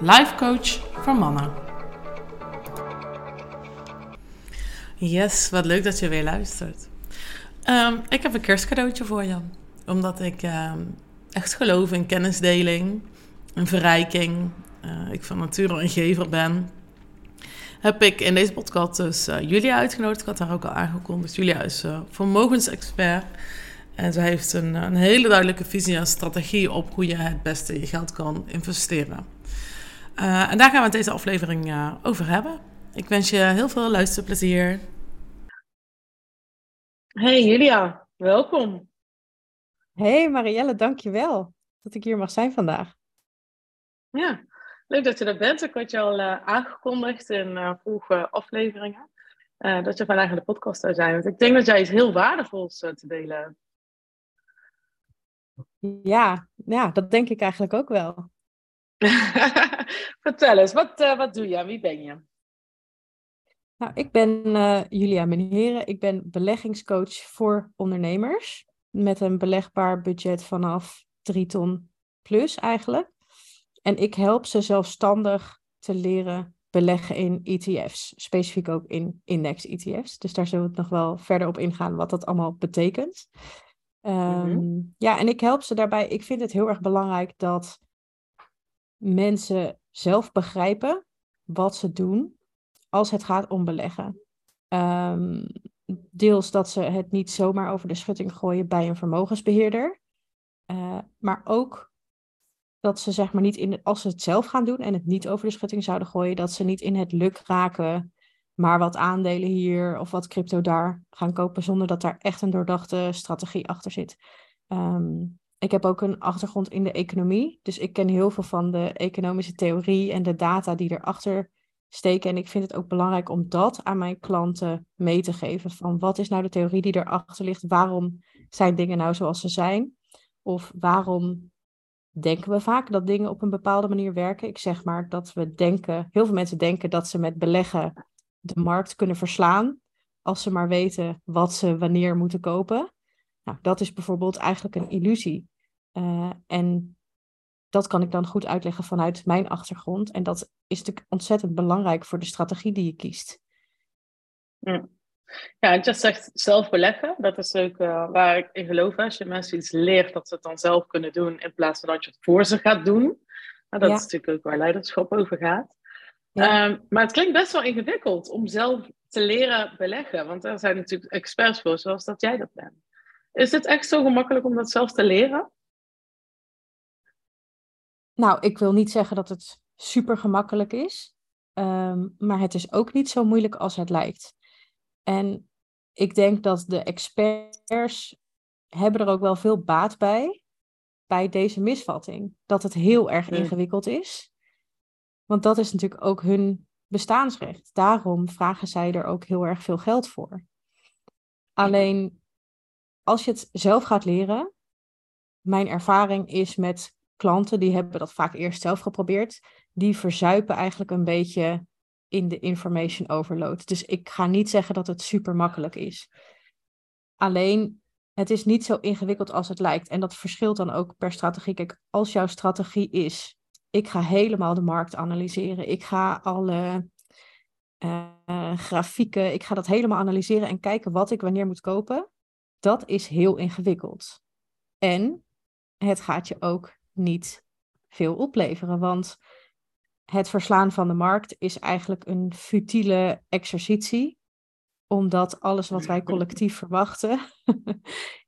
life coach voor mannen. Yes, wat leuk dat je weer luistert. Ehm, ik heb een kerstcadeautje voor je. Omdat ik ehm, echt geloof in kennisdeling, en verrijking. Uh, ik van nature een gever ben. Heb ik in deze podcast dus uh, Julia uitgenodigd. Ik had haar ook al aangekondigd. Julia is uh, vermogensexpert. En ze heeft een, een hele duidelijke visie en strategie op hoe je het beste je geld kan investeren. Uh, en daar gaan we het deze aflevering uh, over hebben. Ik wens je heel veel luisterplezier. Hey Julia, welkom. Hey Marielle, dankjewel dat ik hier mag zijn vandaag. Ja, leuk dat je er bent. Ik had je al uh, aangekondigd in vroege afleveringen. dat je vandaag in de podcast zou zijn. Want ik denk dat jij iets heel waardevols te delen hebt. Ja, ja, dat denk ik eigenlijk ook wel. Vertel eens, wat, uh, wat doe je? Wie ben je? Nou, ik ben uh, Julia Menheren. Ik ben beleggingscoach voor ondernemers. Met een belegbaar budget vanaf 3 ton plus eigenlijk. En ik help ze zelfstandig te leren beleggen in ETF's. Specifiek ook in index-ETF's. Dus daar zullen we het nog wel verder op ingaan wat dat allemaal betekent. Um, mm-hmm. Ja, en ik help ze daarbij. Ik vind het heel erg belangrijk dat mensen zelf begrijpen wat ze doen als het gaat om beleggen. Um, deels dat ze het niet zomaar over de schutting gooien bij een vermogensbeheerder. Uh, maar ook dat ze zeg maar niet in, als ze het zelf gaan doen en het niet over de schutting zouden gooien, dat ze niet in het luk raken maar wat aandelen hier of wat crypto daar gaan kopen zonder dat daar echt een doordachte strategie achter zit. Um, ik heb ook een achtergrond in de economie, dus ik ken heel veel van de economische theorie en de data die erachter steken. En ik vind het ook belangrijk om dat aan mijn klanten mee te geven. Van wat is nou de theorie die erachter ligt? Waarom zijn dingen nou zoals ze zijn? Of waarom denken we vaak dat dingen op een bepaalde manier werken? Ik zeg maar dat we denken, heel veel mensen denken dat ze met beleggen de markt kunnen verslaan als ze maar weten wat ze wanneer moeten kopen. Nou, dat is bijvoorbeeld eigenlijk een illusie. Uh, en dat kan ik dan goed uitleggen vanuit mijn achtergrond. En dat is natuurlijk ontzettend belangrijk voor de strategie die je kiest. Ja, ja zegt zelf beleggen. Dat is ook uh, waar ik in geloof. Als je mensen iets leert, dat ze het dan zelf kunnen doen in plaats van dat je het voor ze gaat doen. Nou, dat ja. is natuurlijk ook waar leiderschap over gaat. Ja. Um, maar het klinkt best wel ingewikkeld om zelf te leren beleggen. Want er zijn natuurlijk experts voor, zoals dat jij dat bent. Is het echt zo gemakkelijk om dat zelf te leren? Nou, ik wil niet zeggen dat het super gemakkelijk is. Um, maar het is ook niet zo moeilijk als het lijkt. En ik denk dat de experts hebben er ook wel veel baat bij, bij deze misvatting. Dat het heel erg ingewikkeld is. Want dat is natuurlijk ook hun bestaansrecht. Daarom vragen zij er ook heel erg veel geld voor. Alleen als je het zelf gaat leren, mijn ervaring is met klanten, die hebben dat vaak eerst zelf geprobeerd, die verzuipen eigenlijk een beetje in de information overload. Dus ik ga niet zeggen dat het super makkelijk is. Alleen, het is niet zo ingewikkeld als het lijkt. En dat verschilt dan ook per strategie. Kijk, als jouw strategie is ik ga helemaal de markt analyseren. Ik ga alle uh, grafieken, ik ga dat helemaal analyseren en kijken wat ik wanneer moet kopen. Dat is heel ingewikkeld. En het gaat je ook niet veel opleveren, want het verslaan van de markt is eigenlijk een futiele exercitie, omdat alles wat wij collectief verwachten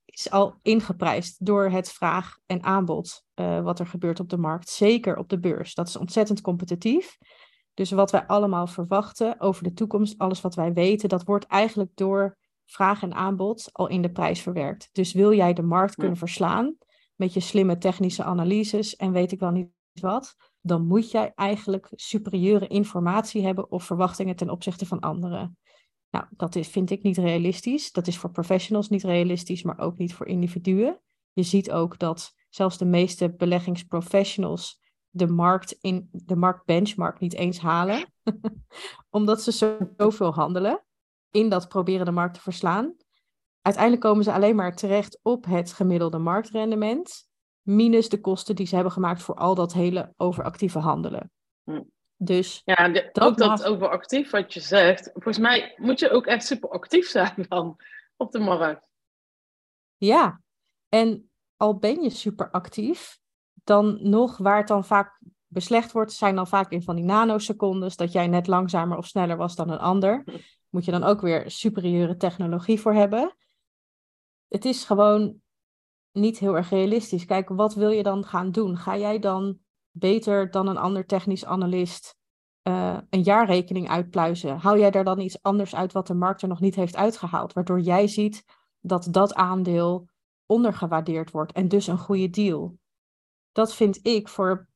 is al ingeprijsd door het vraag en aanbod uh, wat er gebeurt op de markt. Zeker op de beurs. Dat is ontzettend competitief. Dus wat wij allemaal verwachten over de toekomst, alles wat wij weten, dat wordt eigenlijk door vraag en aanbod al in de prijs verwerkt. Dus wil jij de markt kunnen verslaan met je slimme technische analyses en weet ik wel niet wat, dan moet jij eigenlijk superieure informatie hebben of verwachtingen ten opzichte van anderen. Nou, dat is, vind ik niet realistisch. Dat is voor professionals niet realistisch, maar ook niet voor individuen. Je ziet ook dat zelfs de meeste beleggingsprofessionals de markt in de markt benchmark niet eens halen, omdat ze zoveel handelen in dat proberen de markt te verslaan. Uiteindelijk komen ze alleen maar terecht op het gemiddelde marktrendement, minus de kosten die ze hebben gemaakt voor al dat hele overactieve handelen. Hm. Dus ja, dat ook dat overactief wat je zegt. Volgens mij moet je ook echt super actief zijn dan op de markt. Ja, en al ben je super actief, dan nog waar het dan vaak beslecht wordt, zijn dan vaak in van die nanosecondes dat jij net langzamer of sneller was dan een ander. Moet je dan ook weer superieure technologie voor hebben. Het is gewoon niet heel erg realistisch. Kijk, wat wil je dan gaan doen? Ga jij dan beter dan een ander technisch analist uh, een jaarrekening uitpluizen? Haal jij daar dan iets anders uit wat de markt er nog niet heeft uitgehaald? Waardoor jij ziet dat dat aandeel ondergewaardeerd wordt en dus een goede deal. Dat vind ik voor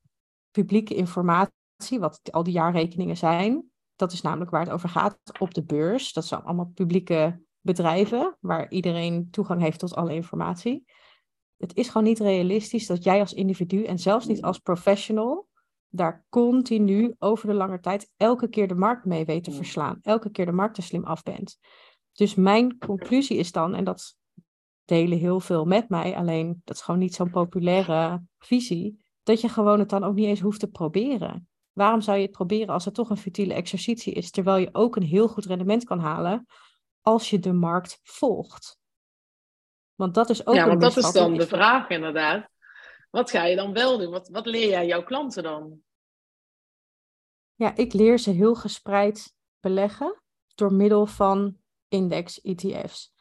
publieke informatie, wat al die jaarrekeningen zijn. Dat is namelijk waar het over gaat op de beurs. Dat zijn allemaal publieke bedrijven waar iedereen toegang heeft tot alle informatie. Het is gewoon niet realistisch dat jij als individu en zelfs niet als professional daar continu over de lange tijd elke keer de markt mee weet te verslaan. Elke keer de markt te slim af bent. Dus mijn conclusie is dan, en dat delen heel veel met mij, alleen dat is gewoon niet zo'n populaire visie, dat je gewoon het dan ook niet eens hoeft te proberen. Waarom zou je het proberen als het toch een futiele exercitie is, terwijl je ook een heel goed rendement kan halen als je de markt volgt? Want dat is ook ja, want dat is dan de vraag inderdaad. Wat ga je dan wel doen? Wat, wat leer jij jouw klanten dan? Ja, ik leer ze heel gespreid beleggen door middel van index-ETF's.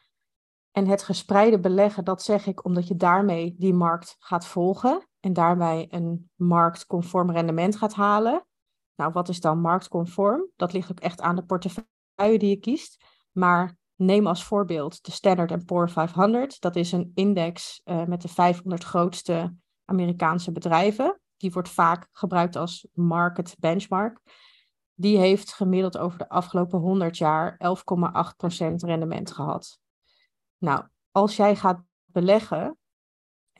En het gespreide beleggen, dat zeg ik omdat je daarmee die markt gaat volgen en daarbij een marktconform rendement gaat halen. Nou, wat is dan marktconform? Dat ligt ook echt aan de portefeuille die je kiest. Maar neem als voorbeeld de Standard Poor's 500. Dat is een index uh, met de 500 grootste Amerikaanse bedrijven. Die wordt vaak gebruikt als market benchmark. Die heeft gemiddeld over de afgelopen 100 jaar 11,8% rendement gehad. Nou, als jij gaat beleggen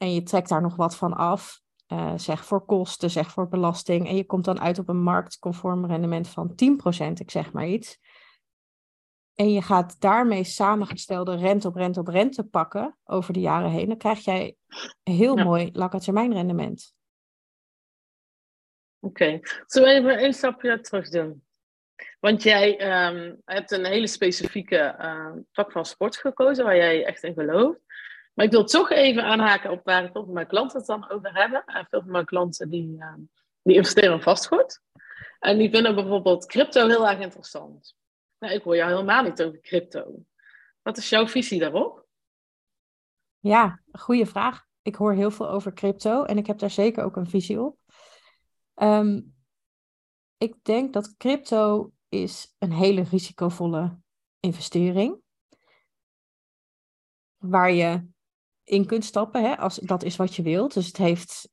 en je trekt daar nog wat van af, uh, zeg voor kosten, zeg voor belasting, en je komt dan uit op een marktconform rendement van 10%, ik zeg maar iets. En je gaat daarmee samengestelde rente op rente op rente pakken over de jaren heen, dan krijg jij een heel mooi lange termijn rendement. Oké, okay. zullen we even een stapje terug doen? Want jij um, hebt een hele specifieke uh, tak van sport gekozen waar jij echt in gelooft. Maar ik wil toch even aanhaken op waar veel van mijn klanten het dan over hebben. En veel van mijn klanten die, uh, die investeren in vastgoed. En die vinden bijvoorbeeld crypto heel erg interessant. Nou, ik hoor jou helemaal niet over crypto. Wat is jouw visie daarop? Ja, goede vraag. Ik hoor heel veel over crypto en ik heb daar zeker ook een visie op. Um, ik denk dat crypto is een hele risicovolle investering. Waar je in kunt stappen, hè, als dat is wat je wilt. Dus het heeft,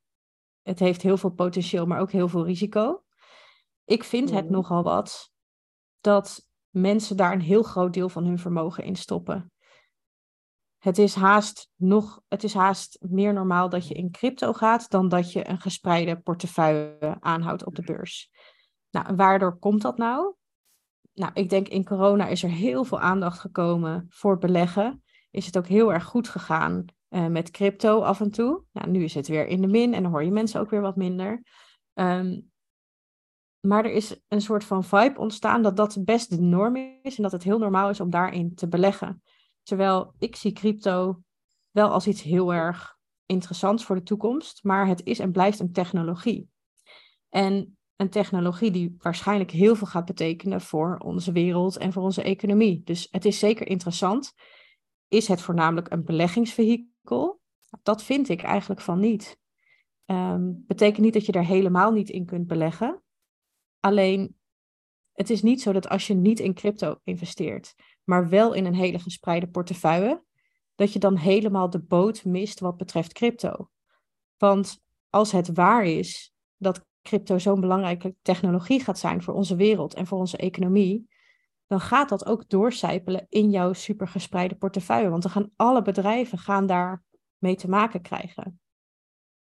het heeft heel veel potentieel, maar ook heel veel risico. Ik vind het mhm. nogal wat dat mensen daar een heel groot deel van hun vermogen in stoppen. Het is haast nog, het is haast meer normaal dat je in crypto gaat dan dat je een gespreide portefeuille aanhoudt op de beurs. Nou, waardoor komt dat nou? Nou, ik denk in corona is er heel veel aandacht gekomen voor beleggen. Is het ook heel erg goed gegaan uh, met crypto af en toe. Nou, nu is het weer in de min en dan hoor je mensen ook weer wat minder. Um, maar er is een soort van vibe ontstaan dat dat best de norm is en dat het heel normaal is om daarin te beleggen. Terwijl ik zie crypto wel als iets heel erg interessants voor de toekomst, maar het is en blijft een technologie. En een technologie die waarschijnlijk heel veel gaat betekenen voor onze wereld en voor onze economie. Dus het is zeker interessant. Is het voornamelijk een beleggingsvehikel? Dat vind ik eigenlijk van niet. Um, betekent niet dat je er helemaal niet in kunt beleggen. Alleen, het is niet zo dat als je niet in crypto investeert, maar wel in een hele gespreide portefeuille, dat je dan helemaal de boot mist wat betreft crypto. Want als het waar is dat crypto zo'n belangrijke technologie gaat zijn voor onze wereld en voor onze economie, dan gaat dat ook doorcijpelen in jouw supergespreide portefeuille. Want dan gaan alle bedrijven gaan daar mee te maken krijgen.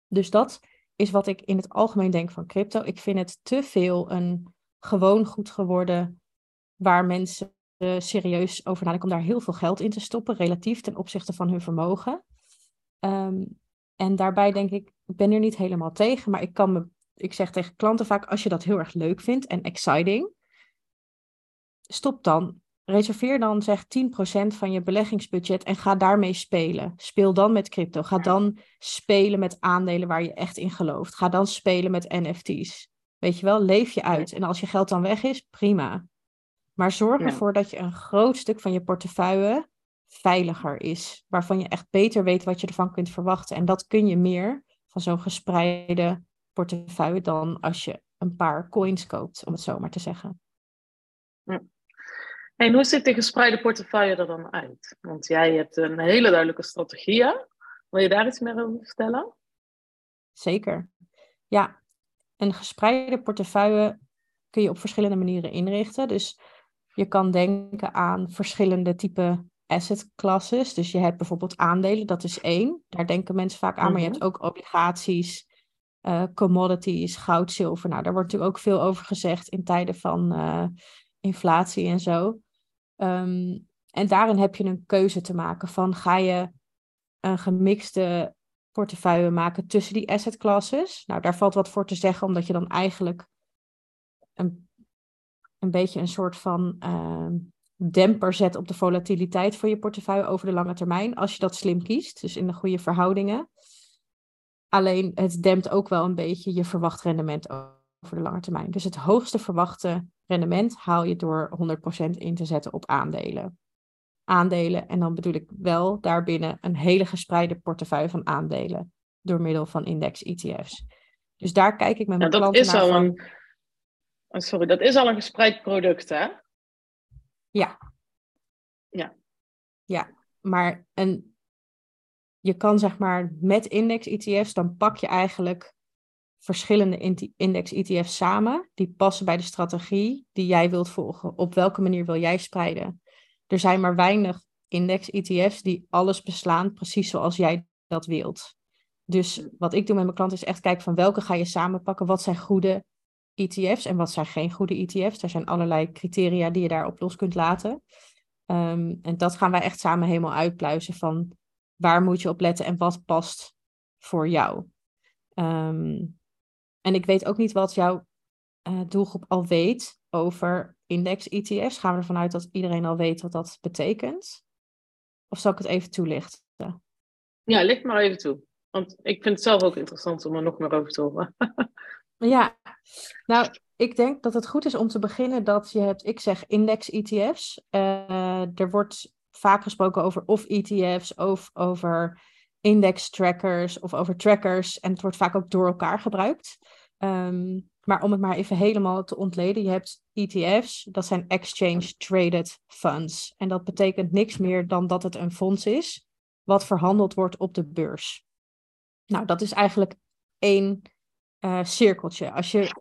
Dus dat is wat ik in het algemeen denk van crypto. Ik vind het te veel een gewoon goed geworden waar mensen serieus over nadenken om daar heel veel geld in te stoppen, relatief ten opzichte van hun vermogen. Ehm, en daarbij denk ik, ik ben er niet helemaal tegen, maar ik kan me, ik zeg tegen klanten vaak, als je dat heel erg leuk vindt en exciting, stop dan. Reserveer dan zeg 10% van je beleggingsbudget en ga daarmee spelen. Speel dan met crypto. Ga dan spelen met aandelen waar je echt in gelooft. Ga dan spelen met NFT's. Weet je wel, leef je uit. En als je geld dan weg is, prima. Maar zorg ervoor dat je een groot stuk van je portefeuille veiliger is. Waarvan je echt beter weet wat je ervan kunt verwachten. En dat kun je meer van zo'n gespreide portefeuille dan als je een paar coins koopt, om het zo maar te zeggen. En hoe ziet de gespreide portefeuille er dan uit? Want jij hebt een hele duidelijke strategie. Wil je daar iets meer over vertellen? Zeker. Ja, een gespreide portefeuille kun je op verschillende manieren inrichten. Dus je kan denken aan verschillende type asset classes. Dus je hebt bijvoorbeeld aandelen, dat is één. Daar denken mensen vaak aan. Maar je hebt mhm. ook obligaties, uh, commodities, goud, zilver. Nou, daar wordt natuurlijk ook veel over gezegd in tijden van uh, inflatie en zo. Um, en daarin heb je een keuze te maken van ga je een gemixte portefeuille maken tussen die asset classes. Nou, daar valt wat voor te zeggen, omdat je dan eigenlijk een, een beetje een soort van uh, demper zet op de volatiliteit van je portefeuille over de lange termijn, als je dat slim kiest, dus in de goede verhoudingen. Alleen het dempt ook wel een beetje je verwacht rendement over de lange termijn. Dus het hoogste verwachte rendement haal je door 100% in te zetten op aandelen. Aandelen, en dan bedoel ik wel daarbinnen een hele gespreide portefeuille van aandelen door middel van index-ETF's. Dus daar kijk ik met mijn ja, klanten is naar. Al van... een... Oh, sorry, dat is al een gespreid product, hè? Ja. Ja. Ja, maar een, je kan zeg maar met index-ETF's, dan pak je eigenlijk verschillende index-ETF's samen. Die passen bij de strategie die jij wilt volgen. Op welke manier wil jij spreiden? Er zijn maar weinig index-ETF's die alles beslaan precies zoals jij dat wilt. Dus wat ik doe met mijn klanten is echt kijken van welke ga je samenpakken. Wat zijn goede ETF's en wat zijn geen goede ETF's? Er zijn allerlei criteria die je daarop los kunt laten. Ehm, en dat gaan wij echt samen helemaal uitpluizen van waar moet je op letten en wat past voor jou. Um, en ik weet ook niet wat jouw uh, doelgroep al weet over index-ETF's. Gaan we ervan uit dat iedereen al weet wat dat betekent? Of zal ik het even toelichten? Ja, licht maar even toe. Want ik vind het zelf ook interessant om er nog meer over te horen. ja, nou, ik denk dat het goed is om te beginnen dat je hebt, ik zeg index-ETF's. Uh, eh, er wordt vaak gesproken over of ETF's of over index trackers of over trackers. En het wordt vaak ook door elkaar gebruikt. Ehm, maar om het maar even helemaal te ontleden, je hebt ETF's, dat zijn Exchange Traded Funds. En dat betekent niks meer dan dat het een fonds is wat verhandeld wordt op de beurs. Nou, dat is eigenlijk één uh, cirkeltje. Als je,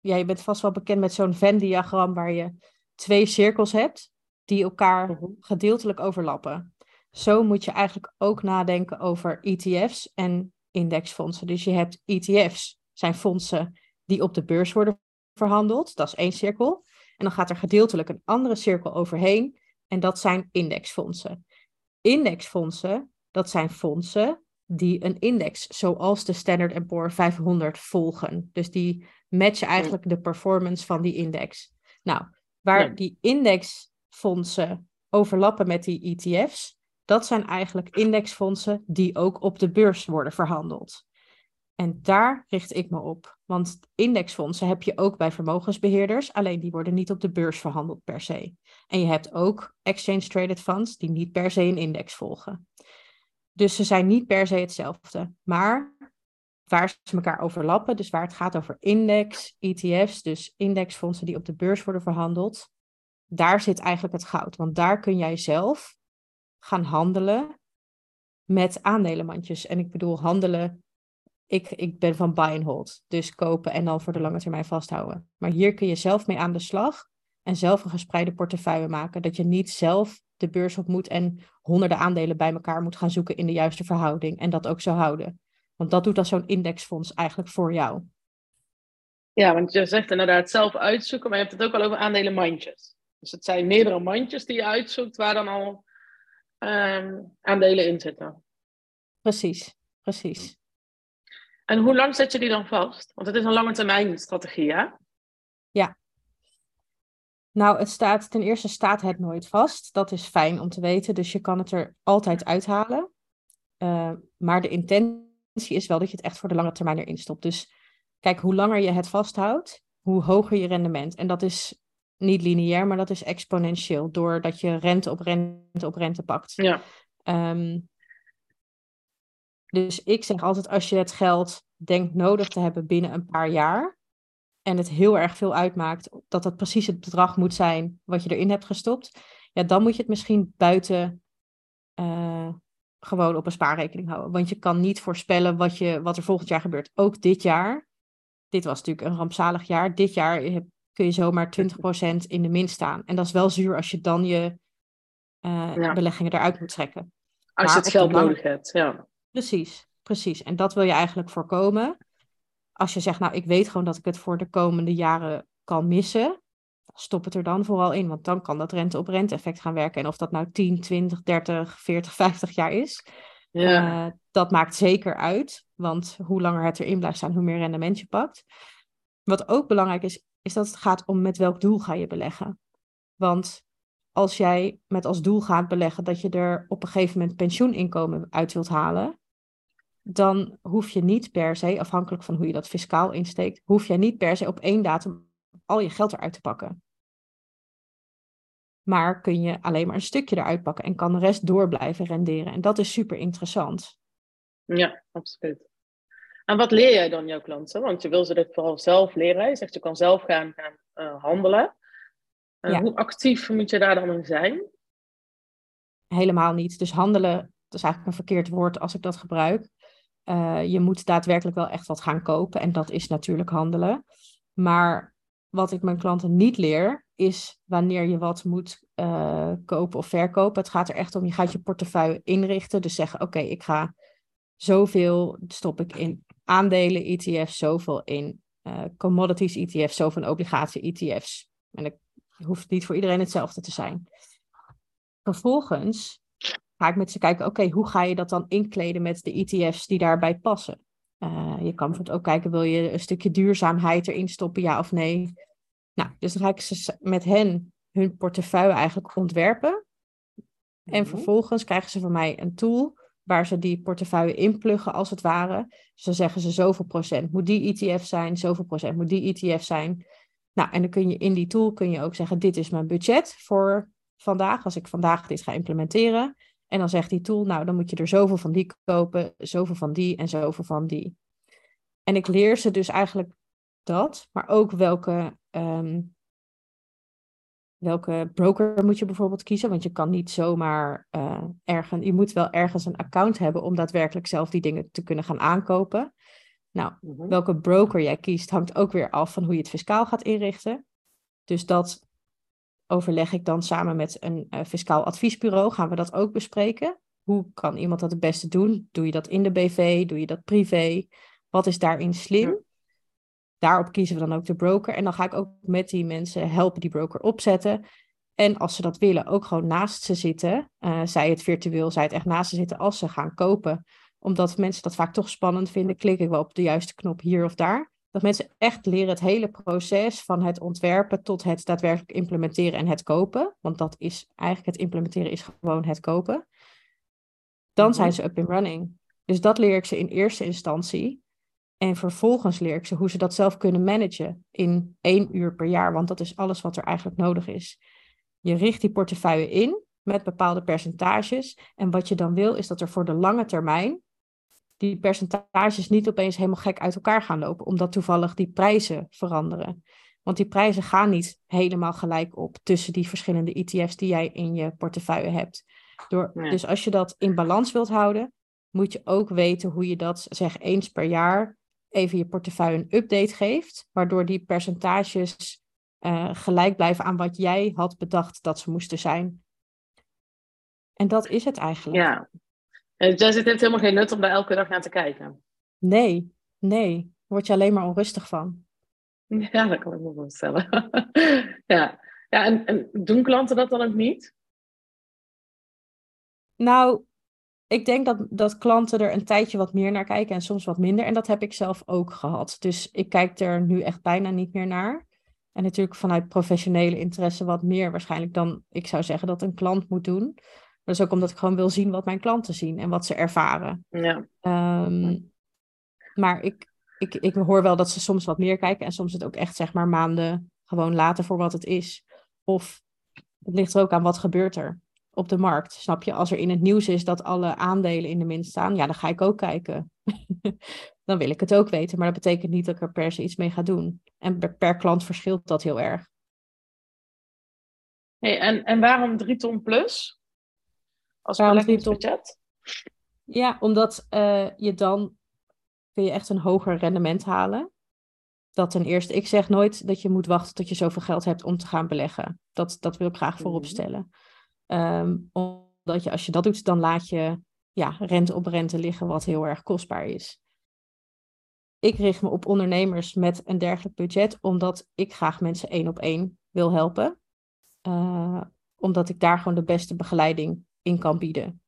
ja, je bent vast wel bekend met zo'n Venn-diagram waar je twee cirkels hebt die elkaar mhm. gedeeltelijk overlappen. Zo moet je eigenlijk ook nadenken over ETF's en indexfondsen. Dus je hebt ETF's, zijn fondsen die op de beurs worden verhandeld. Dat is één cirkel. En dan gaat er gedeeltelijk een andere cirkel overheen. En dat zijn indexfondsen. Indexfondsen, dat zijn fondsen die een index, zoals de Standard Poor's 500, volgen. Dus die matchen eigenlijk de performance van die index. Nou, waar die indexfondsen overlappen met die ETF's, dat zijn eigenlijk indexfondsen die ook op de beurs worden verhandeld. En daar richt ik me op. Want indexfondsen heb je ook bij vermogensbeheerders, alleen die worden niet op de beurs verhandeld per se. En je hebt ook exchange traded funds die niet per se een index volgen. Dus ze zijn niet per se hetzelfde. Maar waar ze elkaar overlappen, dus waar het gaat over index, ETF's, dus indexfondsen die op de beurs worden verhandeld, daar zit eigenlijk het goud. Want daar kun jij zelf gaan handelen met aandelenmandjes. En ik bedoel handelen ik, ik ben van buy and hold. Dus kopen en dan voor de lange termijn vasthouden. Maar hier kun je zelf mee aan de slag en zelf een gespreide portefeuille maken. Dat je niet zelf de beurs op moet en honderden aandelen bij elkaar moet gaan zoeken in de juiste verhouding. En dat ook zo houden. Want dat doet dan zo'n indexfonds eigenlijk voor jou. Ja, want je zegt inderdaad zelf uitzoeken, maar je hebt het ook al over aandelenmandjes. Dus het zijn meerdere mandjes die je uitzoekt waar dan al aandelen in zitten. Precies, precies. En hoe lang zet je die dan vast? Want het is een lange termijn strategie, hè? Ja. Nou, het staat, ten eerste staat het nooit vast. Dat is fijn om te weten, dus je kan het er altijd uithalen. Uh, maar de intentie is wel dat je het echt voor de lange termijn erin stopt. Dus kijk, hoe langer je het vasthoudt, hoe hoger je rendement. En dat is niet lineair, maar dat is exponentieel, doordat je rente op rente op rente pakt. Ja. Um, dus ik zeg altijd, als je het geld denkt nodig te hebben binnen een paar jaar, en het heel erg veel uitmaakt dat dat precies het bedrag moet zijn wat je erin hebt gestopt, ja, dan moet je het misschien buiten uh, gewoon op een spaarrekening houden. Want je kan niet voorspellen wat, je, wat er volgend jaar gebeurt. Ook dit jaar, dit was natuurlijk een rampzalig jaar, dit jaar kun je zomaar 20% in de min staan. En dat is wel zuur als je dan je uh, beleggingen eruit moet trekken. Als je het geld nodig hebt, ja. Precies, precies. En dat wil je eigenlijk voorkomen. Als je zegt, nou, ik weet gewoon dat ik het voor de komende jaren kan missen, stop het er dan vooral in. Want dan kan dat rente-op-rente effect gaan werken. En of dat nou 10, 20, 30, 40, 50 jaar is, ja. Uh, dat maakt zeker uit. Want hoe langer het erin blijft staan, hoe meer rendement je pakt. Wat ook belangrijk is, is dat het gaat om met welk doel ga je beleggen. Want als jij met als doel gaat beleggen dat je er op een gegeven moment pensioeninkomen uit wilt halen, dan hoef je niet per se, afhankelijk van hoe je dat fiscaal insteekt, hoef je niet per se op één datum al je geld eruit te pakken. Maar kun je alleen maar een stukje eruit pakken en kan de rest door blijven renderen. En dat is super interessant. Ja, absoluut. En wat leer jij dan jouw klanten? Want je wil ze dit vooral zelf leren. Je zegt je kan zelf gaan, gaan uh, handelen. Uh, Hoe actief moet je daar dan in zijn? Helemaal niet. Dus handelen, dat is eigenlijk een verkeerd woord als ik dat gebruik. Uh, je moet daadwerkelijk wel echt wat gaan kopen. En dat is natuurlijk handelen. Maar wat ik mijn klanten niet leer, is wanneer je wat moet uh, kopen of verkopen. Het gaat er echt om, je gaat je portefeuille inrichten. Dus zeggen, oké, okay, ik ga zoveel stop ik in aandelen ETF's, zoveel in uh, commodities ETF's, zoveel in obligatie ETF's. En het hoeft niet voor iedereen hetzelfde te zijn. Vervolgens ga ik met ze kijken, oké, hoe ga je dat dan inkleden met de ETF's die daarbij passen? Uh, je kan bijvoorbeeld ook kijken, wil je een stukje duurzaamheid erin stoppen, ja of nee? Nou, dus dan ga ik ze met hen hun portefeuille eigenlijk ontwerpen. En mhm. vervolgens krijgen ze van mij een tool waar ze die portefeuille inpluggen als het ware. Dus dan zeggen ze zoveel procent moet die ETF zijn, zoveel procent moet die ETF zijn. Nou, en dan kun je in die tool kun je ook zeggen, dit is mijn budget voor vandaag, als ik vandaag dit ga implementeren. En dan zegt die tool, nou, dan moet je er zoveel van die kopen, zoveel van die en zoveel van die. En ik leer ze dus eigenlijk dat, maar ook welke um, welke broker moet je bijvoorbeeld kiezen? Want je kan niet zomaar uh, ergens, je moet wel ergens een account hebben om daadwerkelijk zelf die dingen te kunnen gaan aankopen. Nou, mhm. welke broker jij kiest hangt ook weer af van hoe je het fiscaal gaat inrichten. Dus dat overleg ik dan samen met een uh, fiscaal adviesbureau. Gaan we dat ook bespreken? Hoe kan iemand dat het beste doen? Doe je dat in de BV? Doe je dat privé? Wat is daarin slim? Daarop kiezen we dan ook de broker. En dan ga ik ook met die mensen helpen die broker opzetten. En als ze dat willen, ook gewoon naast ze zitten. Uh, zij het virtueel, zij het echt naast ze zitten als ze gaan kopen. Omdat mensen dat vaak toch spannend vinden. Klik ik wel op de juiste knop hier of daar. Dat mensen echt leren het hele proces van het ontwerpen tot het daadwerkelijk implementeren en het kopen. Want dat is eigenlijk het implementeren is gewoon het kopen. Dan zijn mhm. ze up and running. Dus dat leer ik ze in eerste instantie. En vervolgens leer ik ze hoe ze dat zelf kunnen managen in één uur per jaar, want dat is alles wat er eigenlijk nodig is. Je richt die portefeuille in met bepaalde percentages. En wat je dan wil, is dat er voor de lange termijn die percentages niet opeens helemaal gek uit elkaar gaan lopen, omdat toevallig die prijzen veranderen. Want die prijzen gaan niet helemaal gelijk op tussen die verschillende ETF's die jij in je portefeuille hebt. Door, Dus als je dat in balans wilt houden, moet je ook weten hoe je dat, zeg eens per jaar, even je portefeuille een update geeft, waardoor die percentages uh, gelijk blijven aan wat jij had bedacht dat ze moesten zijn. En dat is het eigenlijk. Ja. Jij zit heeft helemaal geen nut om daar elke dag naar te kijken. Nee, nee. Daar word je alleen maar onrustig van. Ja, dat kan ik me voorstellen. ja, ja en, en doen klanten dat dan ook niet? Nou, ik denk dat, dat klanten er een tijdje wat meer naar kijken en soms wat minder. En dat heb ik zelf ook gehad. Dus ik kijk er nu echt bijna niet meer naar. En natuurlijk vanuit professionele interesse wat meer waarschijnlijk dan ik zou zeggen dat een klant moet doen. Dat is ook omdat ik gewoon wil zien wat mijn klanten zien en wat ze ervaren. Ja. Ehm, maar ik, ik, ik hoor wel dat ze soms wat meer kijken en soms het ook echt zeg maar maanden gewoon laten voor wat het is. Of het ligt er ook aan wat gebeurt er op de markt. Snap je? Als er in het nieuws is dat alle aandelen in de min staan, ja, dan ga ik ook kijken. dan wil ik het ook weten. Maar dat betekent niet dat ik er per se iets mee ga doen. En per, klant verschilt dat heel erg. Hey, en, en waarom 3 ton plus? Als beleggingsbudget? Ja, omdat uh, je dan kun je echt een hoger rendement halen. Dat ten eerste, ik zeg nooit dat je moet wachten tot je zoveel geld hebt om te gaan beleggen. Dat, dat wil ik graag voorop mhm. stellen. Um, omdat je, als je dat doet, dan laat je ja, rente op rente liggen, wat heel erg kostbaar is. Ik richt me op ondernemers met een dergelijk budget, omdat ik graag mensen één op één wil helpen. Uh, omdat ik daar gewoon de beste begeleiding in kan bieden.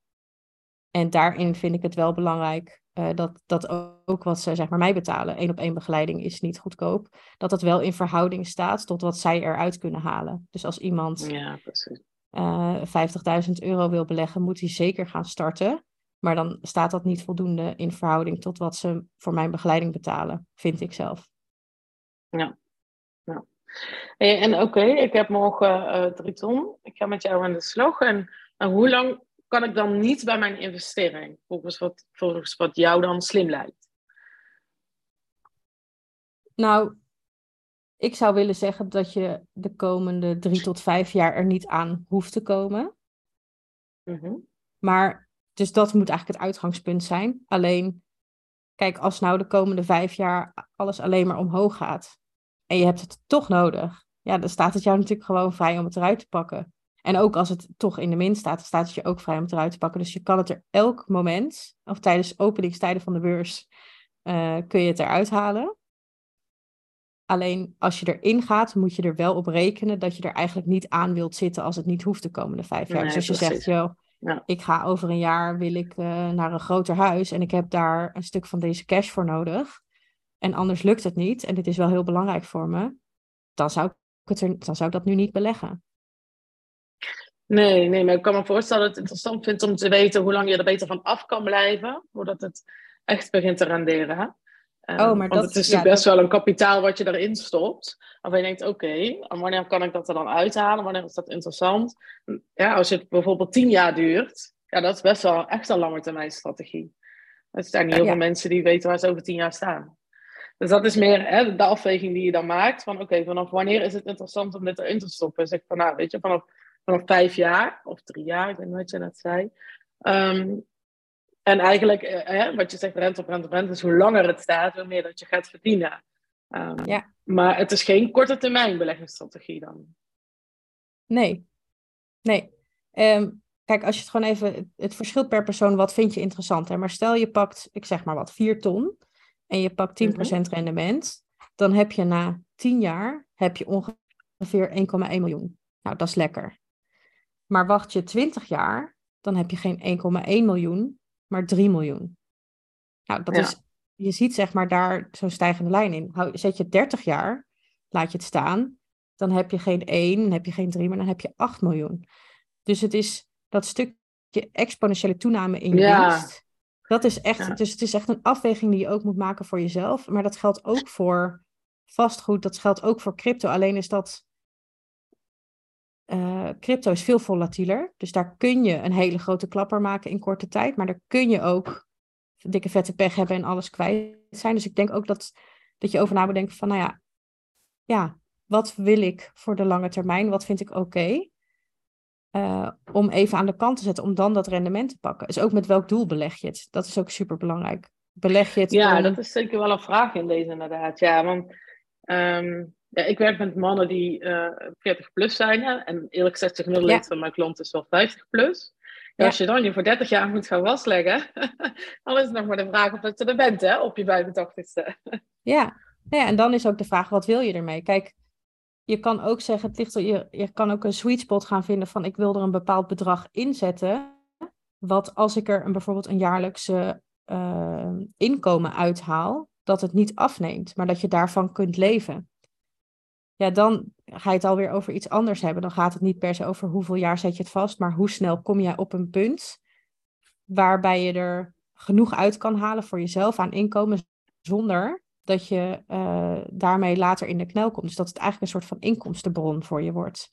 En daarin vind ik het wel belangrijk uh, dat, dat ook wat ze zeg maar, mij betalen, één op één begeleiding is niet goedkoop, dat dat wel in verhouding staat tot wat zij eruit kunnen halen. Dus als iemand ja, uh, eh, 50.000 euro wil beleggen, moet hij zeker gaan starten. Maar dan staat dat niet voldoende in verhouding tot wat ze voor mijn begeleiding betalen, vind ik zelf. Ja. ja. En, oké, ik heb morgen uh, drie ton. Ik ga met jou aan de slag. En, en hoe lang kan ik dan niet bij mijn investering? Volgens wat, volgens wat jou dan slim lijkt. Nou, ik zou willen zeggen dat je de komende drie tot vijf jaar er niet aan hoeft te komen. Mhm. Maar, dus dat moet eigenlijk het uitgangspunt zijn. Alleen, kijk, als nou de komende vijf jaar alles alleen maar omhoog gaat en je hebt het toch nodig, ja, dan staat het jou natuurlijk gewoon vrij om het eruit te pakken. En ook als het toch in de min staat, dan staat het je ook vrij om het eruit te pakken. Dus je kan het er elk moment, of tijdens openingstijden van de beurs, uh, kun je het eruit halen. Alleen als je erin gaat, moet je er wel op rekenen dat je er eigenlijk niet aan wilt zitten als het niet hoeft de komende vijf jaar. dus als je zegt, joh, ja. ik ga over een jaar wil ik uh, naar een groter huis en ik heb daar een stuk van deze cash voor nodig. En anders lukt het niet en dit is wel heel belangrijk voor me. Dan zou ik, het er, dan zou ik dat nu niet beleggen. Nee, nee, maar ik kan me voorstellen dat het interessant vindt om te weten hoe lang je er beter van af kan blijven, voordat het echt begint te renderen. Ehm, oh, maar Want het is best wel een kapitaal wat je erin stopt. Waarvan je denkt, oké, wanneer kan ik dat er dan uithalen? Wanneer is dat interessant? Ja, als het bijvoorbeeld tien jaar duurt, ja, dat is best wel echt een lange termijn strategie. Er zijn niet heel veel mensen die weten waar ze over tien jaar staan. Dus dat is meer hè, de afweging die je dan maakt. Van oké, vanaf wanneer is het interessant om dit erin te stoppen? Zeg van nou, weet je, vanaf, vanaf vijf jaar of drie jaar, ik weet niet wat je net zei. Ehm, en eigenlijk, eh, hè, wat je zegt, rente op rente op rente, dus hoe langer het staat, hoe meer dat je gaat verdienen. Um, ja. Maar het is geen korte termijn beleggingsstrategie dan. Nee, nee. Um, kijk, als je het gewoon even, het verschilt per persoon, wat vind je interessant. Hè? Maar stel je pakt, ik zeg maar wat, 4 ton en je pakt 10% mm rendement, dan heb je na 10 jaar heb je ongeveer 1,1 miljoen. Nou, dat is lekker. Maar wacht je 20 jaar, dan heb je geen 1,1 miljoen, maar 3 miljoen. Nou, dat is, je ziet zeg maar daar zo'n stijgende lijn in. Zet je 30 jaar, laat je het staan, dan heb je geen 1, dan heb je geen 3, maar dan heb je 8 miljoen. Dus het is dat stukje exponentiële toename in je ja. winst. Dat is echt, dus het is echt een afweging die je ook moet maken voor jezelf. Maar dat geldt ook voor vastgoed, dat geldt ook voor crypto. Alleen is dat uh, crypto is veel volatieler. Dus daar kun je een hele grote klapper maken in korte tijd. Maar daar kun je ook dikke vette pech hebben en alles kwijt zijn. Dus ik denk ook dat, dat je over na moet denken van, nou ja, ja, wat wil ik voor de lange termijn? Wat vind ik oké? eh, om even aan de kant te zetten, om dan dat rendement te pakken. Dus ook met welk doel beleg je het? Dat is ook super belangrijk. Beleg je het Ja, dat is zeker wel een vraag in deze inderdaad. Ja, want ehm, ja, ik werk met mannen die uh, eh, 40 plus zijn. En eerlijk gezegd, de gemiddelde leeftijd van mijn klant is wel 50 plus. Ja, Als je dan je voor 30 jaar moet gaan wasleggen, dan is het nog maar de vraag of je er bent, hè, op je 85ste. ja. ja, en dan is ook de vraag, wat wil je ermee? Kijk, je kan ook zeggen, het ligt, je, je kan ook een sweet spot gaan vinden van ik wil er een bepaald bedrag inzetten. Wat als ik er een, bijvoorbeeld een jaarlijkse uh, inkomen uithaal, dat het niet afneemt, maar dat je daarvan kunt leven. Ja, dan ga je het alweer over iets anders hebben. Dan gaat het niet per se over hoeveel jaar zet je het vast, maar hoe snel kom jij op een punt waarbij je er genoeg uit kan halen voor jezelf aan inkomen zonder dat je uh, daarmee later in de knel komt. Dus dat het eigenlijk een soort van inkomstenbron voor je wordt.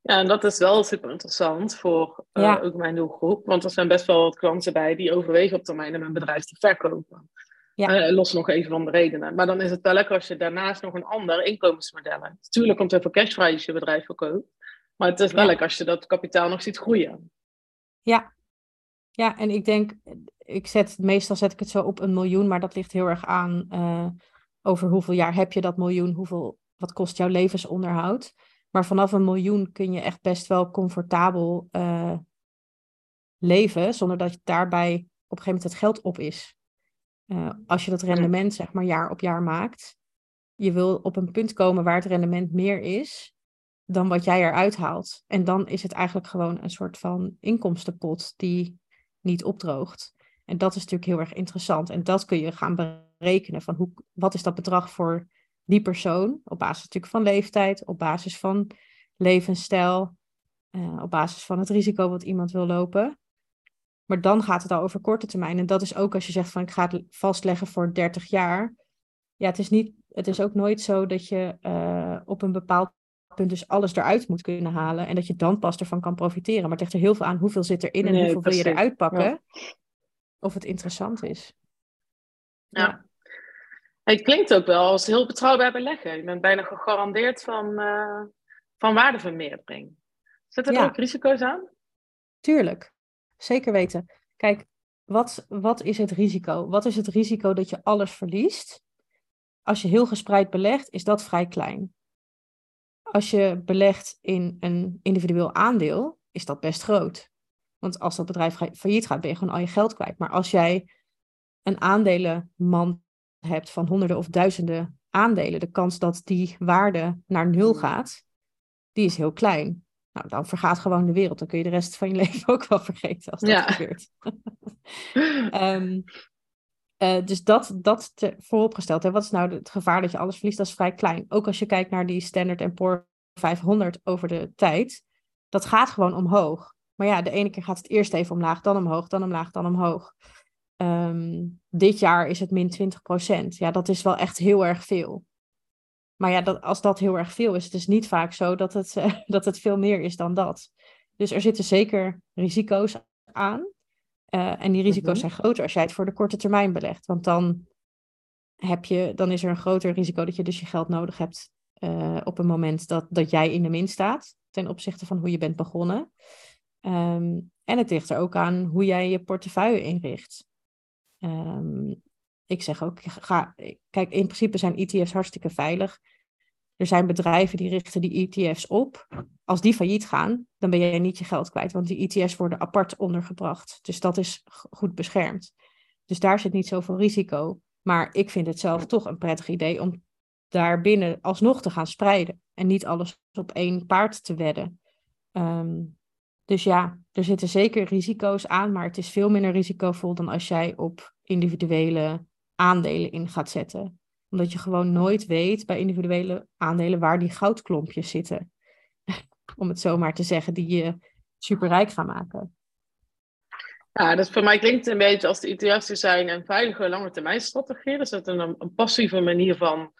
Ja, en dat is wel super interessant voor uh, ook mijn doelgroep. Want er zijn best wel wat klanten bij die overwegen op termijn om een bedrijf te verkopen. Ja. Uh, los nog even van de redenen. Maar dan is het wel lekker als je daarnaast nog een ander inkomensmodel hebt. Natuurlijk komt er voor cashvrij als je bedrijf verkoopt. Maar het is wel lekker als je dat kapitaal nog ziet groeien. Ja. Ja, en ik denk, ik zet, meestal zet ik het zo op een miljoen, maar dat ligt heel erg aan uh, over hoeveel jaar heb je dat miljoen, hoeveel, wat kost jouw levensonderhoud. Maar vanaf een miljoen kun je echt best wel comfortabel uh, leven, zonder dat je daarbij op een gegeven moment het geld op is. Uh, als je dat rendement zeg maar jaar op jaar maakt, je wil op een punt komen waar het rendement meer is dan wat jij eruit haalt. En dan is het eigenlijk gewoon een soort van inkomstenpot die niet opdroogt. En dat is natuurlijk heel erg interessant. En dat kun je gaan berekenen van hoe, wat is dat bedrag voor die persoon, op basis natuurlijk van leeftijd, op basis van levensstijl, uh, op basis van het risico wat iemand wil lopen. Maar dan gaat het al over korte termijn. En dat is ook als je zegt van ik ga het vastleggen voor 30 jaar. Ja, het is, niet, het is ook nooit zo dat je uh, op een bepaald punt dus alles eruit moet kunnen halen. En dat je dan pas ervan kan profiteren. Maar het ligt er heel veel aan hoeveel zit erin en hoeveel wil je eruit pakken. Of het interessant is. Ja. Het klinkt ook wel als heel betrouwbaar beleggen. Je bent bijna gegarandeerd van, uh, van waardevermeerdering. Zit er ook risico's aan? Tuurlijk, zeker weten. Kijk, wat, wat is het risico? Wat is het risico dat je alles verliest? Als je heel gespreid belegt, is dat vrij klein. Als je belegt in een individueel aandeel, is dat best groot. Want als dat bedrijf failliet gaat, ben je gewoon al je geld kwijt. Maar als jij een aandelenmand hebt van honderden of duizenden aandelen, de kans dat die waarde naar nul hmm. gaat, die is heel klein. Nou, dan vergaat gewoon de wereld. Dan kun je de rest van je leven ook wel vergeten als dat ja. gebeurt. um, uh, dus dat, dat te, vooropgesteld. Hè. Wat is nou het gevaar dat je alles verliest? Dat is vrij klein. Ook als je kijkt naar die Standard Poor 500 over de tijd. Dat gaat gewoon omhoog. Maar ja, de ene keer gaat het eerst even omlaag, dan omhoog, dan omlaag, dan omhoog. Um, dit jaar is het min 20 procent. Ja, dat is wel echt heel erg veel. Maar ja, dat, als dat heel erg veel is, het is niet vaak zo dat het, uh, dat het veel meer is dan dat. Dus er zitten zeker risico's aan. Uh, en die risico's mhm. zijn groter als jij het voor de korte termijn belegt. Want dan, heb je, dan is er een groter risico dat je dus je geld nodig hebt uh, op een moment dat, dat jij in de min staat. Ten opzichte van hoe je bent begonnen. Um, en het ligt er ook aan hoe jij je portefeuille inricht. Um, ik zeg ook, ga, kijk, in principe zijn ETF's hartstikke veilig. Er zijn bedrijven die richten die ETF's op. Als die failliet gaan, dan ben jij niet je geld kwijt, want die ETF's worden apart ondergebracht. Dus dat is goed beschermd. Dus daar zit niet zoveel risico. Maar ik vind het zelf toch een prettig idee om daarbinnen alsnog te gaan spreiden. En niet alles op één paard te wedden. Um, dus ja, er zitten zeker risico's aan, maar het is veel minder risicovol dan als jij op individuele aandelen in gaat zetten. Omdat je gewoon nooit weet bij individuele aandelen waar die goudklompjes zitten. Om het zo maar te zeggen, die je superrijk gaan maken. Ja, dus voor mij klinkt een beetje als de ETF's zijn een veilige lange termijn strategie. Dus dat is een, een passieve manier van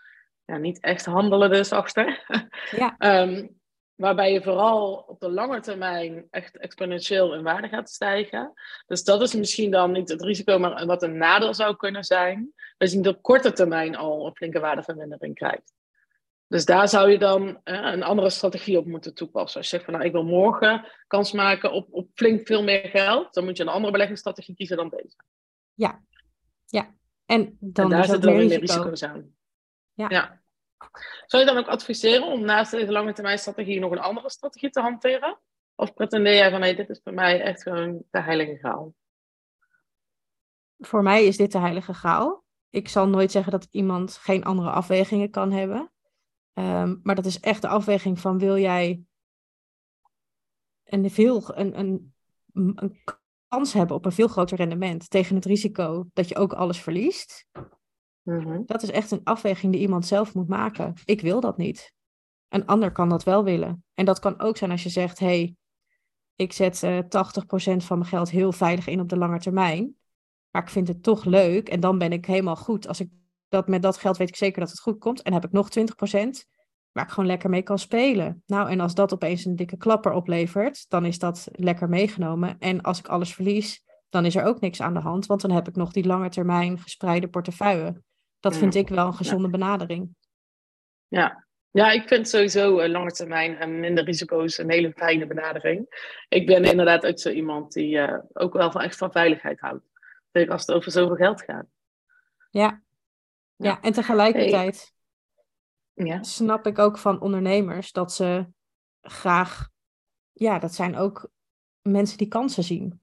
ja, niet echt handelen dus achter. Ja. um, Waarbij je vooral op de lange termijn echt exponentieel in waarde gaat stijgen. Dus dat is misschien dan niet het risico, maar wat een nadeel zou kunnen zijn. Dat je niet op korte termijn al een flinke waardevermindering krijgt. Dus daar zou je dan een andere strategie op moeten toepassen. Als je zegt van nou, ik wil morgen kans maken op, op flink veel meer geld, dan moet je een andere beleggingsstrategie kiezen dan deze. Ja, ja. En, dan en daar zit dan weer meer risico's aan. Ja. ja. Zou je dan ook adviseren om naast deze lange termijn strategie nog een andere strategie te hanteren? Of pretendeer jij van nee, dit is voor mij echt gewoon de heilige graal? Voor mij is dit de heilige graal. Ik zal nooit zeggen dat iemand geen andere afwegingen kan hebben. Um, maar dat is echt de afweging van wil jij een, veel, een, een kans hebben op een veel groter rendement tegen het risico dat je ook alles verliest. Mhm. Dat is echt een afweging die iemand zelf moet maken. Ik wil dat niet. Een ander kan dat wel willen. En dat kan ook zijn als je zegt: hé, hey, ik zet uh, 80% van mijn geld heel veilig in op de lange termijn. Maar ik vind het toch leuk en dan ben ik helemaal goed. Als ik dat met dat geld weet ik zeker dat het goed komt. En heb ik nog 20% waar ik gewoon lekker mee kan spelen. Nou, en als dat opeens een dikke klapper oplevert, dan is dat lekker meegenomen. En als ik alles verlies, dan is er ook niks aan de hand, want dan heb ik nog die lange termijn gespreide portefeuille. Dat vind ik wel een gezonde benadering. Ja. ja, ik vind sowieso uh, lange termijn en minder risico's een hele fijne benadering. Ik ben inderdaad ook zo iemand die uh, ook wel van echt van veiligheid houdt. Zeker als het over zoveel geld gaat. Ja, ja. en tegelijkertijd ja. snap ik ook van ondernemers dat ze graag, ja, dat zijn ook mensen die kansen zien.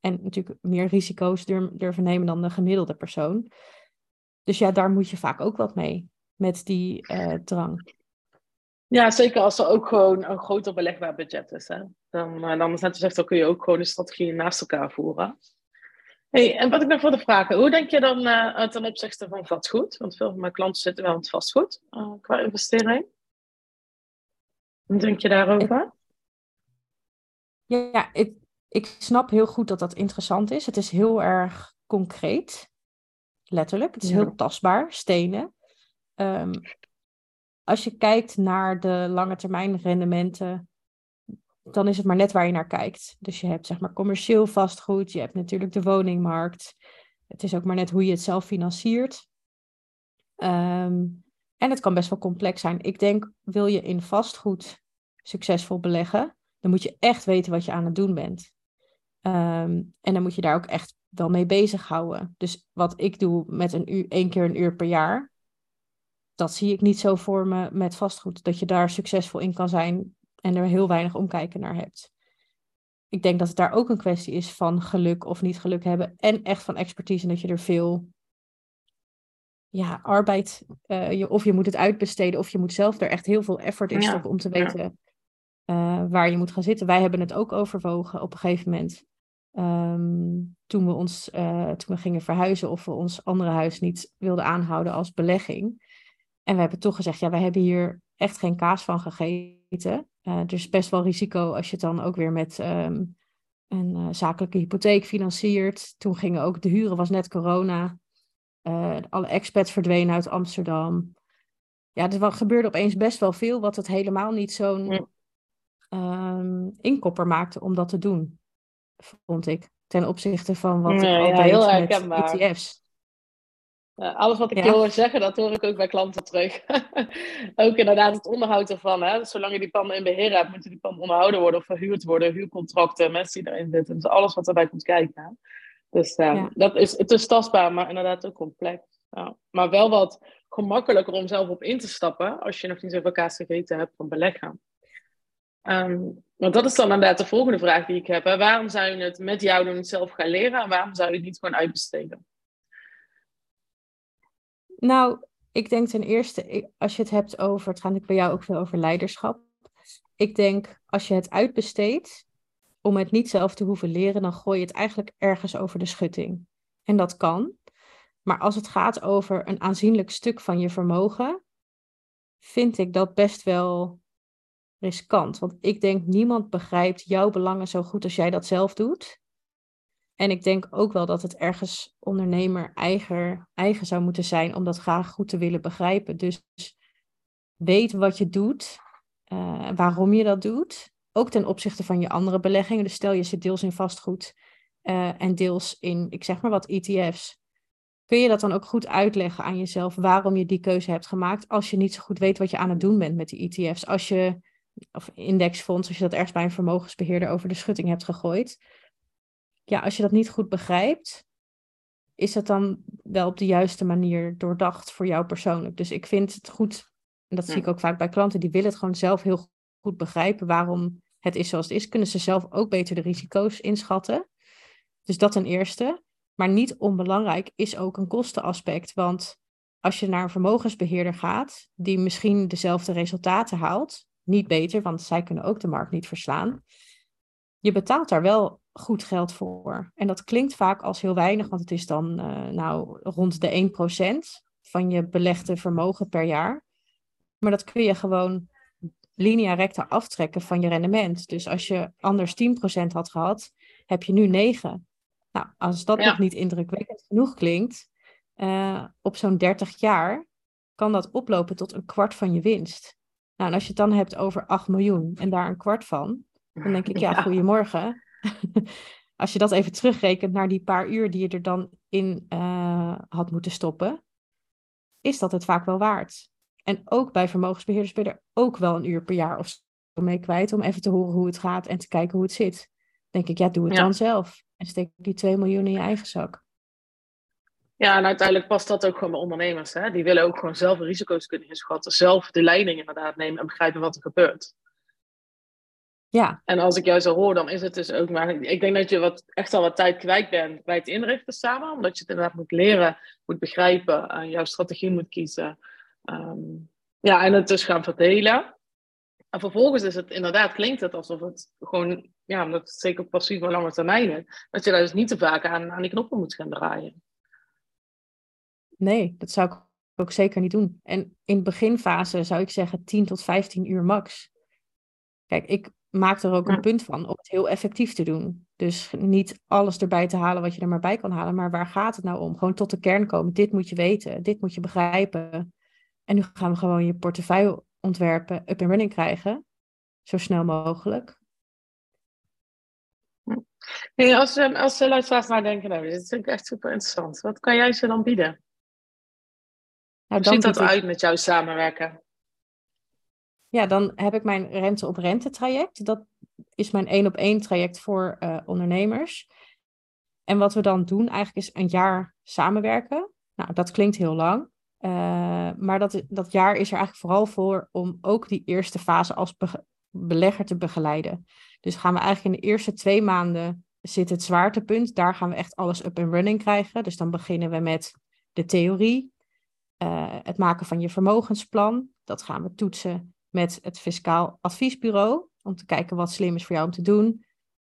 En natuurlijk meer risico's durven nemen dan de gemiddelde persoon. Dus ja, daar moet je vaak ook wat mee met die uh, drang. Ja, zeker als er ook gewoon een groter belegbaar budget is. Hè? Dan, uh, dan is net gezegd, dan kun je ook gewoon de strategieën naast elkaar voeren. Hey, en wat ik nog wilde vragen, hoe denk je dan uh, ten opzichte van vastgoed? Want veel van mijn klanten zitten wel in het vastgoed uh, qua investering. Hoe denk je daarover? Ja, ik, ik snap heel goed dat dat interessant is. Het is heel erg concreet, letterlijk. Het is heel tastbaar, stenen. Um, als je kijkt naar de lange termijn rendementen dan is het maar net waar je naar kijkt. Dus je hebt zeg maar commercieel vastgoed, je hebt natuurlijk de woningmarkt. Het is ook maar net hoe je het zelf financiert. Ehm, en het kan best wel complex zijn. Ik denk, wil je in vastgoed succesvol beleggen, dan moet je echt weten wat je aan het doen bent. Ehm, en dan moet je daar ook echt wel mee bezighouden. Dus wat ik doe met een uur, één keer een uur per jaar, dat zie ik niet zo voor me met vastgoed. Dat je daar succesvol in kan zijn en er heel weinig omkijken naar hebt. Ik denk dat het daar ook een kwestie is van geluk of niet geluk hebben en echt van expertise en dat je er veel ja, arbeid, uh, je, of je moet het uitbesteden of je moet zelf er echt heel veel effort in stoppen om te weten uh, waar je moet gaan zitten. Wij hebben het ook overwogen op een gegeven moment. Um, toen, we ons, uh, toen we gingen verhuizen of we ons andere huis niet wilden aanhouden als belegging. En we hebben toch gezegd, ja, wij hebben hier echt geen kaas van gegeten. Uh, dus best wel risico als je het dan ook weer met um, een uh, zakelijke hypotheek financiert. Toen gingen ook de huren, was net corona. Alle expats verdwenen uit Amsterdam. Ja, er gebeurde opeens best wel veel, wat het helemaal niet zo'n um, inkopper maakte om dat te doen, vond ik. Ten opzichte van wat nee, ik al ja, deed met ETF's. Uh, alles wat ik ja. hoor zeggen, dat hoor ik ook bij klanten terug. ook inderdaad het onderhoud ervan. Hè? Zolang je die panden in beheer hebt, moeten die panden onderhouden worden of verhuurd worden. Huurcontracten, mensen die erin zitten. Dus alles wat erbij komt kijken. Hè? Dus uh, ja. dat is, het is tastbaar, maar inderdaad ook complex. Ja. Maar wel wat gemakkelijker om zelf op in te stappen als je nog niet zoveel kaas gegeten hebt van beleggen. Um, want dat is dan inderdaad de volgende vraag die ik heb. Waarom zou je het met jou doen zelf gaan leren en waarom zou je het niet gewoon uitbesteden? Nou, ik denk ten eerste, als je het hebt over, het gaat natuurlijk bij jou ook veel over leiderschap. Ik denk, als je het uitbesteedt, om het niet zelf te hoeven leren, dan gooi je het eigenlijk ergens over de schutting. En dat kan. Maar als het gaat over een aanzienlijk stuk van je vermogen, vind ik dat best wel riskant. Want ik denk, niemand begrijpt jouw belangen zo goed als jij dat zelf doet. En ik denk ook wel dat het ergens ondernemer eigen, eigen zou moeten zijn om dat graag goed te willen begrijpen. Dus weet wat je doet, uh, waarom je dat doet. Ook ten opzichte van je andere beleggingen. Dus stel je zit deels in vastgoed uh, en deels in, ik zeg maar wat, ETF's. kun je dat dan ook goed uitleggen aan jezelf waarom je die keuze hebt gemaakt als je niet zo goed weet wat je aan het doen bent met die ETF's? Als je, of indexfonds, als je dat ergens bij een vermogensbeheerder over de schutting hebt gegooid. Ja, als je dat niet goed begrijpt, is dat dan wel op de juiste manier doordacht voor jou persoonlijk? Dus ik vind het goed, en dat zie ik ook vaak bij klanten, die willen het gewoon zelf heel goed begrijpen waarom het is zoals het is. Kunnen ze zelf ook beter de risico's inschatten? Dus dat ten eerste. Maar niet onbelangrijk is ook een kostenaspect. Want als je naar een vermogensbeheerder gaat, die misschien dezelfde resultaten haalt, niet beter, want zij kunnen ook de markt niet verslaan. Je betaalt daar wel goed geld voor. En dat klinkt vaak als heel weinig, want het is dan uh, nou rond de 1% van je belegde vermogen per jaar. Maar dat kun je gewoon linea recta aftrekken van je rendement. Dus als je anders 10% had gehad, heb je nu 9. Nou, als dat nog niet indrukwekkend genoeg klinkt, uh, op zo'n 30 jaar kan dat oplopen tot een kwart van je winst. Nou, en als je het dan hebt over 8 miljoen en daar een kwart van, dan denk ik, ja, ja. goedemorgen. als je dat even terugrekent naar die paar uur die je er dan in uh, had moeten stoppen, is dat het vaak wel waard. En ook bij vermogensbeheerders ben je er ook wel een uur per jaar of zo mee kwijt om even te horen hoe het gaat en te kijken hoe het zit. denk ik, ja, doe het dan zelf. En steek die 2 miljoen in je eigen zak. Ja, en uiteindelijk past dat ook gewoon bij ondernemers. Hè? Die willen ook gewoon zelf risico's kunnen inschatten. Zelf de leiding inderdaad nemen en begrijpen wat er gebeurt. Ja. En als ik jou zo hoor, dan is het dus ook maar... Ik denk dat je wat, echt al wat tijd kwijt bent bij het inrichten samen. Omdat je het inderdaad moet leren, moet begrijpen. en jouw strategie moet kiezen. Um, ja, en het dus gaan verdelen. En vervolgens is het inderdaad, klinkt het alsof het gewoon, ja, omdat het zeker passief op lange termijn is, dat je daar dus niet te vaak aan, aan die knoppen moet gaan draaien. Nee, dat zou ik ook zeker niet doen. En in de beginfase zou ik zeggen 10 tot 15 uur max. Kijk, ik maak er ook een punt van om het heel effectief te doen. Dus niet alles erbij te halen wat je er maar bij kan halen, maar waar gaat het nou om? Gewoon tot de kern komen. Dit moet je weten, dit moet je begrijpen. En nu gaan we gewoon je portefeuille ontwerpen up and running krijgen. Zo snel mogelijk. Hey, als, ehm, als de luisteraars nadenken, nou, dit vind ik echt super interessant. Wat kan jij ze dan bieden? Nou, Hoe ziet dat eruit met jou samenwerken? Ja, dan heb ik mijn rente-op-rente traject. Dat is mijn één op één traject voor uh, ondernemers. En wat we dan doen eigenlijk is een jaar samenwerken. Nou, dat klinkt heel lang. Uh, maar dat, dat jaar is er eigenlijk vooral voor om ook die eerste fase als belegger te begeleiden. Dus gaan we eigenlijk in de eerste twee maanden zit het zwaartepunt. Daar gaan we echt alles up and running krijgen. Dus dan beginnen we met de theorie, uh, het maken van je vermogensplan. Dat gaan we toetsen met het Fiscaal Adviesbureau om te kijken wat slim is voor jou om te doen.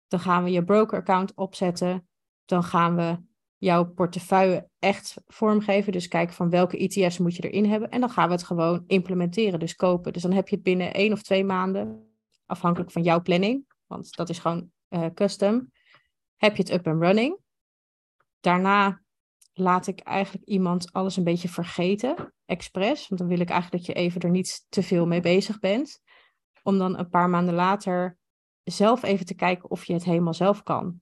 Dan gaan we je broker account opzetten. Dan gaan we jouw portefeuille echt vormgeven. Dus kijken van welke ETF's moet je erin hebben. En dan gaan we het gewoon implementeren, dus kopen. Dus dan heb je het binnen één of twee maanden, afhankelijk van jouw planning, want dat is gewoon uh, custom, heb je het up and running. Daarna laat ik eigenlijk iemand alles een beetje vergeten, expres. Want dan wil ik eigenlijk dat je even er niet te veel mee bezig bent. Om dan een paar maanden later zelf even te kijken of je het helemaal zelf kan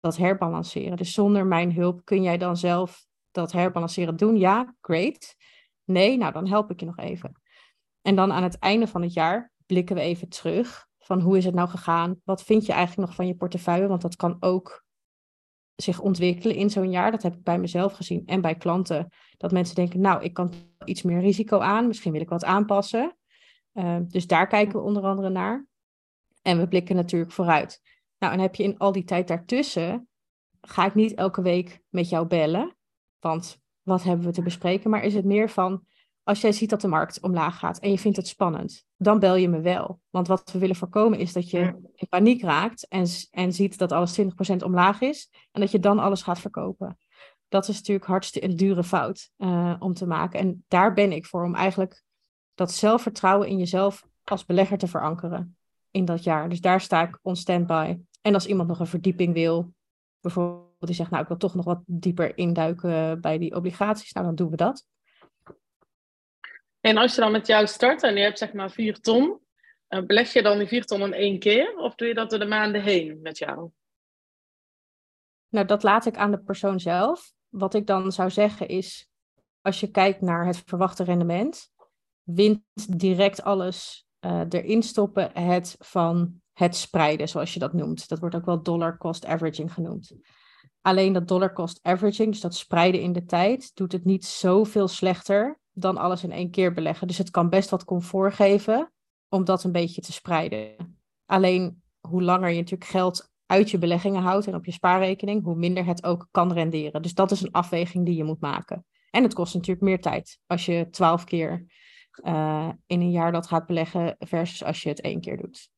dat herbalanceren. Dus zonder mijn hulp kun jij dan zelf dat herbalanceren doen? Ja, great. Nee, nou dan help ik je nog even. En dan aan het einde van het jaar blikken we even terug van hoe is het nou gegaan? Wat vind je eigenlijk nog van je portefeuille? Want dat kan ook zich ontwikkelen in zo'n jaar. Dat heb ik bij mezelf gezien en bij klanten. Dat mensen denken, nou, ik kan iets meer risico aan. Misschien wil ik wat aanpassen. Uh, dus daar kijken we onder andere naar. En we blikken natuurlijk vooruit. Nou, en heb je in al die tijd daartussen, ga ik niet elke week met jou bellen, want wat hebben we te bespreken? Maar is het meer van, als jij ziet dat de markt omlaag gaat en je vindt het spannend, dan bel je me wel. Want wat we willen voorkomen is dat je in paniek raakt en, en ziet dat alles 20% omlaag is en dat je dan alles gaat verkopen. Dat is natuurlijk hartstikke een dure fout uh, om te maken. En daar ben ik voor, om eigenlijk dat zelfvertrouwen in jezelf als belegger te verankeren in dat jaar. Dus daar sta ik on standby. En als iemand nog een verdieping wil, bijvoorbeeld die zegt, nou ik wil toch nog wat dieper induiken bij die obligaties, nou dan doen we dat. En als je dan met jou start en je hebt zeg maar vier ton, uh, beleg je dan die vier ton in één keer of doe je dat door de maanden heen met jou? Nou, dat laat ik aan de persoon zelf. wat ik dan zou zeggen is, als je kijkt naar het verwachte rendement, wint direct alles uh, erin stoppen het van het spreiden, zoals je dat noemt. Dat wordt ook wel dollar cost averaging genoemd. Alleen dat dollar cost averaging, dus dat spreiden in de tijd, doet het niet zoveel slechter dan alles in één keer beleggen. Dus het kan best wat comfort geven om dat een beetje te spreiden. Alleen hoe langer je natuurlijk geld uit je beleggingen houdt en op je spaarrekening, hoe minder het ook kan renderen. Dus dat is een afweging die je moet maken. En het kost natuurlijk meer tijd als je twaalf keer uh, in een jaar dat gaat beleggen versus als je het één keer doet.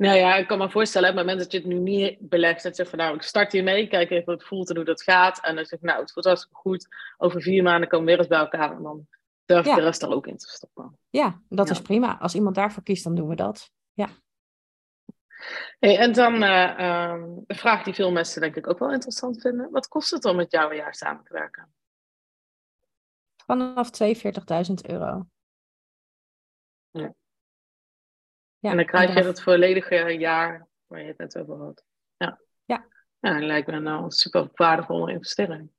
Nou ja, ik kan me voorstellen, op het moment dat je het nu niet belegt, dat je van nou, ik start hiermee, kijk even hoe het voelt en hoe dat gaat. En dan zeg ik, nou, het voelt hartstikke goed. Over vier maanden komen we weer eens bij elkaar en dan durf ik de rest er ook in te stoppen. Ja, dat is prima. Als iemand daarvoor kiest, dan doen we dat. Ja. Hey, en dan uh, een vraag die veel mensen denk ik ook wel interessant vinden. Wat kost het om met jou een jaar samen te werken? Vanaf 42.000 euro. Ja. Ja. En dan krijg je het volledige jaar waar je het net over had. Ja. Ja. Ja, dat lijkt me nou een super waardevolle investering.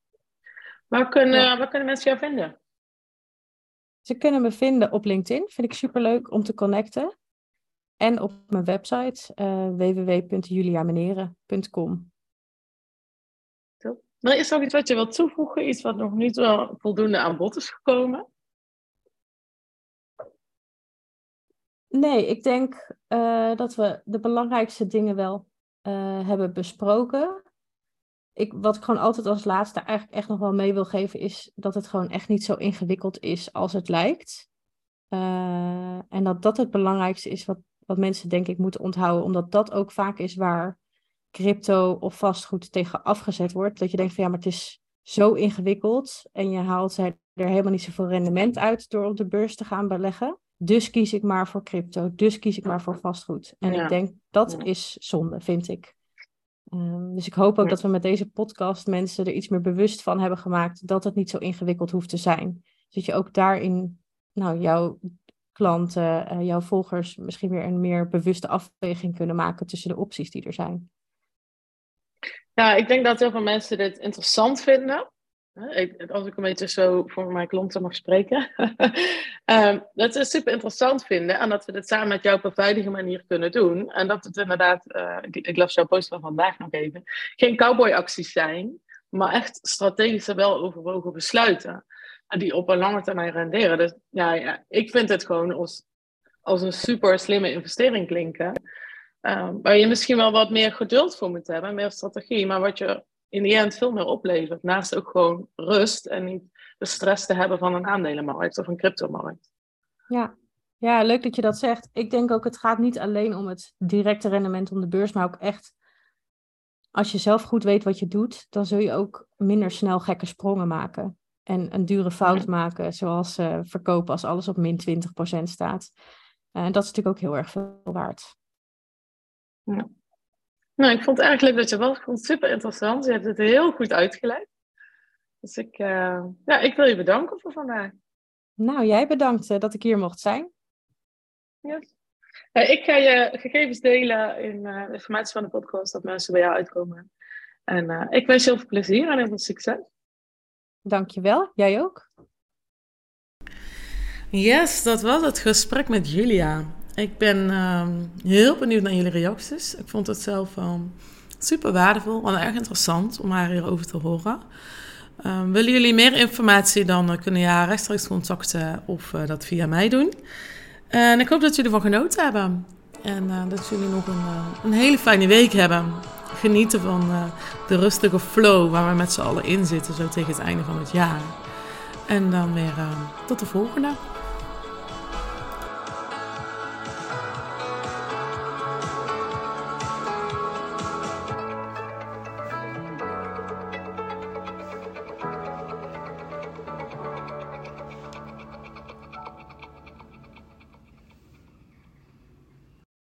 Waar kunnen, waar kunnen mensen jou vinden? Ze kunnen me vinden op LinkedIn. Vind ik super leuk om te connecten. En op mijn website uh, www.juliameneren.com. Maar is er nog iets wat je wilt toevoegen? Iets wat nog niet wel voldoende aan bod is gekomen? Nee, ik denk uh, dat we de belangrijkste dingen wel uh, hebben besproken. Ik, wat ik gewoon altijd als laatste eigenlijk echt nog wel mee wil geven, is dat het gewoon echt niet zo ingewikkeld is als het lijkt. Uh, en dat dat het belangrijkste is wat, wat mensen denk ik moeten onthouden, omdat dat ook vaak is waar crypto of vastgoed tegen afgezet wordt. Dat je denkt van ja, maar het is zo ingewikkeld en je haalt er helemaal niet zoveel rendement uit door op de beurs te gaan beleggen. Dus kies ik maar voor crypto, dus kies ik maar voor vastgoed. En ik denk dat is zonde, vind ik. Um, dus ik hoop ook dat we met deze podcast mensen er iets meer bewust van hebben gemaakt dat het niet zo ingewikkeld hoeft te zijn. Dat je ook daarin nou, jouw klanten, uh, jouw volgers misschien weer een meer bewuste afweging kunnen maken tussen de opties die er zijn. Ja, ik denk dat heel veel mensen dit interessant vinden. Als ik een beetje zo voor mijn klanten mag spreken. um, dat ze super interessant vinden. En dat we dit samen met jou op een veilige manier kunnen doen. En dat het inderdaad, uh, ik, las jouw post van vandaag nog even. Geen cowboyacties zijn. Maar echt strategische, wel overwogen besluiten. En die op een lange termijn renderen. Dus ja, ja ik vind het gewoon als, als een super slimme investering klinken. Uh, waar je misschien wel wat meer geduld voor moet hebben, meer strategie, maar wat je in die end veel meer oplevert. Naast ook gewoon rust en niet de stress te hebben van een aandelenmarkt of een cryptomarkt. Ja. ja, leuk dat je dat zegt. Ik denk ook, het gaat niet alleen om het directe rendement om de beurs, maar ook echt, als je zelf goed weet wat je doet, dan zul je ook minder snel gekke sprongen maken. En een dure fout maken, zoals uh, verkopen als alles op min 20% staat. En uh, dat is natuurlijk ook heel erg veel waard. Ja. Nou, ik vond het eigenlijk leuk dat je was. Ik vond het super interessant. Je hebt het heel goed uitgelegd. Dus ik, uh, ja, ik wil je bedanken voor vandaag. Nou, jij bedankt uh, dat ik hier mocht zijn. Yes. Uh, ik ga je gegevens delen in de informatie van de podcast, dat mensen bij jou uitkomen. En ik wens je heel veel plezier en heel veel succes. Dankjewel, jij ook. Yes, dat was het gesprek met Julia. Ik ben uh, heel benieuwd naar jullie reacties. Ik vond het zelf super waardevol en erg interessant om haar hierover te horen. Um, willen jullie meer informatie, dan uh, kunnen ja rechtstreeks contacten of uh, dat via mij doen. En ik hoop dat jullie ervan genoten hebben. En uh, dat jullie nog een, een, hele fijne week hebben. Genieten van de rustige flow waar we met z'n allen in zitten, zo tegen het einde van het jaar. En dan weer tot de volgende.